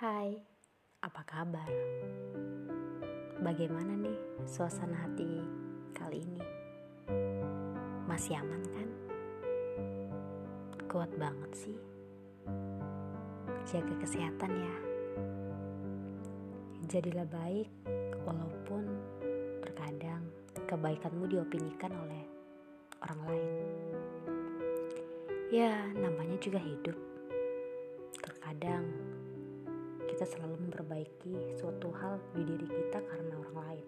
Hai, apa kabar? Bagaimana nih suasana hati kali ini? Masih aman kan? Kuat banget sih. Jaga kesehatan ya. Jadilah baik walaupun terkadang kebaikanmu diopinikan oleh orang lain. Ya, namanya juga hidup. Terkadang kita selalu memperbaiki suatu hal di diri kita karena orang lain.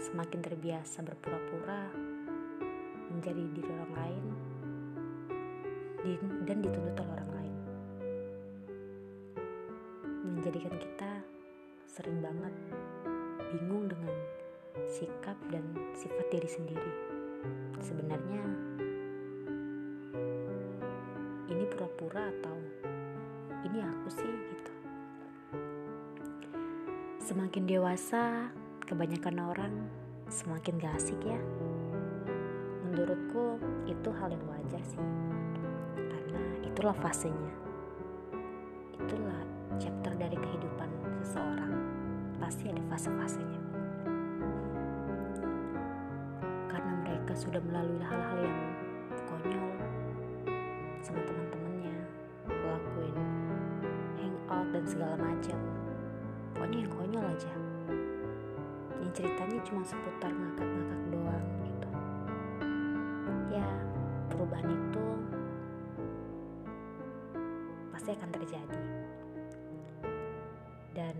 Semakin terbiasa berpura-pura menjadi diri orang lain dan dituntut oleh orang lain. Menjadikan kita sering banget bingung dengan sikap dan sifat diri sendiri. Sebenarnya ini pura-pura atau ini aku sih gitu. Semakin dewasa, kebanyakan orang semakin gak asik ya. Menurutku itu hal yang wajar sih. Karena itulah fasenya. Itulah chapter dari kehidupan seseorang. Pasti ada fase-fasenya. Karena mereka sudah melalui hal-hal yang dan segala macam. Pokoknya yang konyol aja. Yang ceritanya cuma seputar ngakak-ngakak doang gitu. Ya, perubahan itu pasti akan terjadi. Dan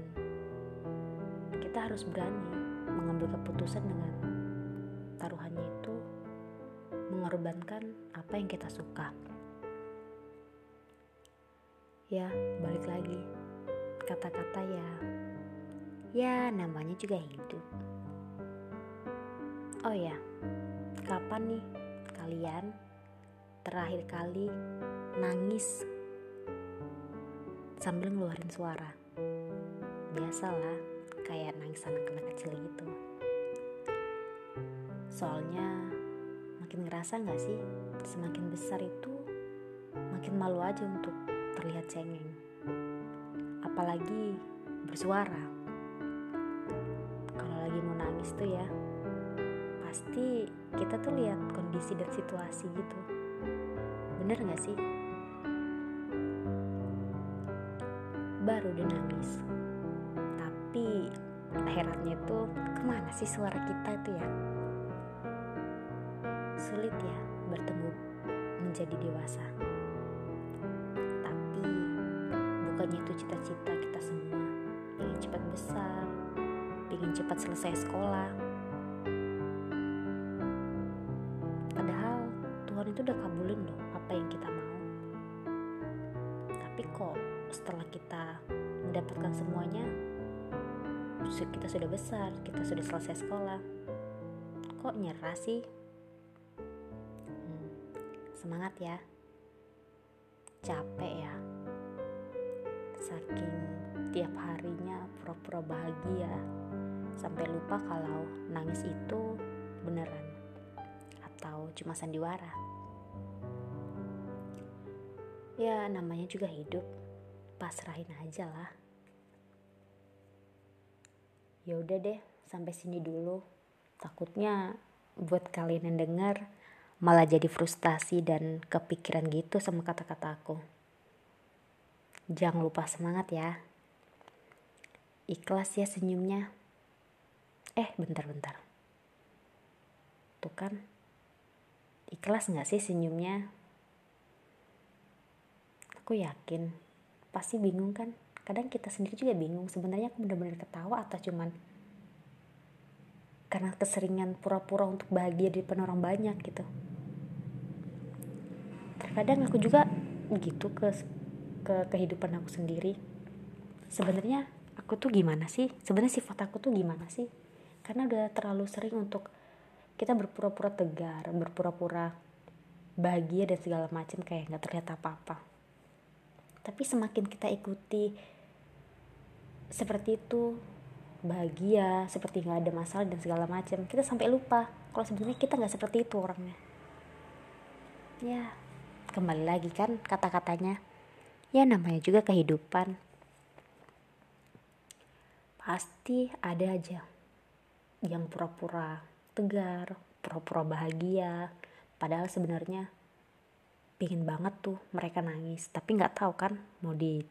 kita harus berani mengambil keputusan dengan taruhannya itu mengorbankan apa yang kita suka. Ya, balik lagi. Kata-kata ya, ya namanya juga hidup. Oh ya, kapan nih kalian terakhir kali nangis sambil ngeluarin suara? Biasalah, kayak nangis anak-anak kecil gitu. Soalnya makin ngerasa gak sih, semakin besar itu makin malu aja untuk terlihat cengeng. Apalagi bersuara. Kalau lagi mau nangis tuh ya, pasti kita tuh lihat kondisi dan situasi gitu. Bener gak sih? Baru udah nangis. Tapi herannya tuh ke mana sih suara kita itu ya? Sulit ya bertemu menjadi dewasa. Itu cita-cita kita semua. Ingin cepat besar, ingin cepat selesai sekolah. Padahal Tuhan itu udah kabulin loh apa yang kita mau. Tapi kok setelah kita mendapatkan semuanya, kita sudah besar, kita sudah selesai sekolah. Kok nyerah sih? Hmm, semangat ya. Capek ya. Saking tiap harinya pura-pura bahagia sampai lupa kalau nangis itu beneran atau cuma sandiwara. Ya namanya juga hidup, pasrahin aja lah. Ya udah deh, sampai sini dulu. Takutnya buat kalian yang dengar malah jadi frustasi dan kepikiran gitu sama kata-kata aku. Jangan lupa semangat ya. Ikhlas ya senyumnya. Eh, bentar-bentar. Tuh kan. Ikhlas gak sih senyumnya? Aku yakin. Pasti bingung kan? Kadang kita sendiri juga bingung. Sebenarnya aku benar-benar ketawa atau cuman karena keseringan pura-pura untuk bahagia di depan orang banyak gitu. Terkadang aku juga gitu ke ke kehidupan aku sendiri. Sebenarnya aku tuh gimana sih? Sebenarnya sifat aku tuh gimana sih? Karena udah terlalu sering untuk kita berpura-pura tegar, berpura-pura bahagia dan segala macam kayak nggak terlihat apa-apa. Tapi semakin kita ikuti seperti itu, bahagia, seperti nggak ada masalah dan segala macam, kita sampai lupa kalau sebenarnya kita nggak seperti itu orangnya. Ya, kembali lagi kan kata-katanya. Ya namanya juga kehidupan. pasti ada aja yang pura-pura tegar, pura-pura bahagia, padahal sebenarnya pingin banget tuh mereka nangis, tapi nggak tahu kan mau di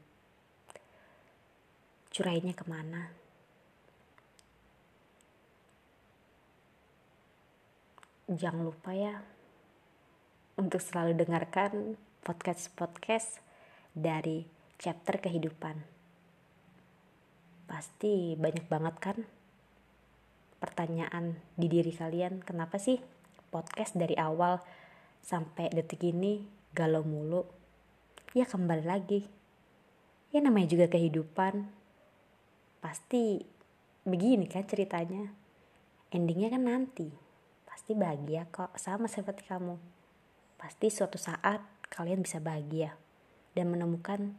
curainya ke mana. Jangan lupa ya untuk selalu dengarkan podcast-podcast dari chapter kehidupan. Pasti banyak banget kan pertanyaan di diri kalian, kenapa sih podcast dari awal sampai detik ini galau mulu? Ya kembali lagi. Ya namanya juga kehidupan. Pasti begini kan ceritanya. Endingnya kan nanti. Pasti bahagia kok sama seperti kamu. Pasti suatu saat kalian bisa bahagia dan menemukan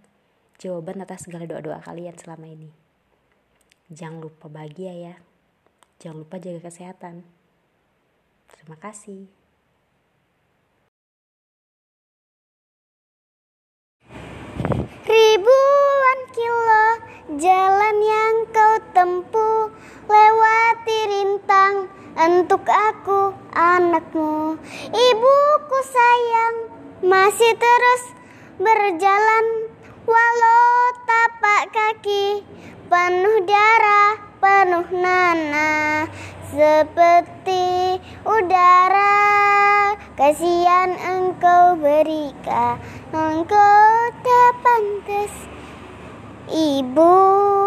jawaban atas segala doa-doa kalian selama ini. Jangan lupa bahagia ya. Jangan lupa jaga kesehatan. Terima kasih. Ribuan kilo jalan yang kau tempuh lewati rintang untuk aku anakmu. Ibuku sayang masih terus berjalan walau tapak kaki penuh darah, penuh nanah seperti udara. Kasihan engkau berikan, engkau tak pantas, ibu.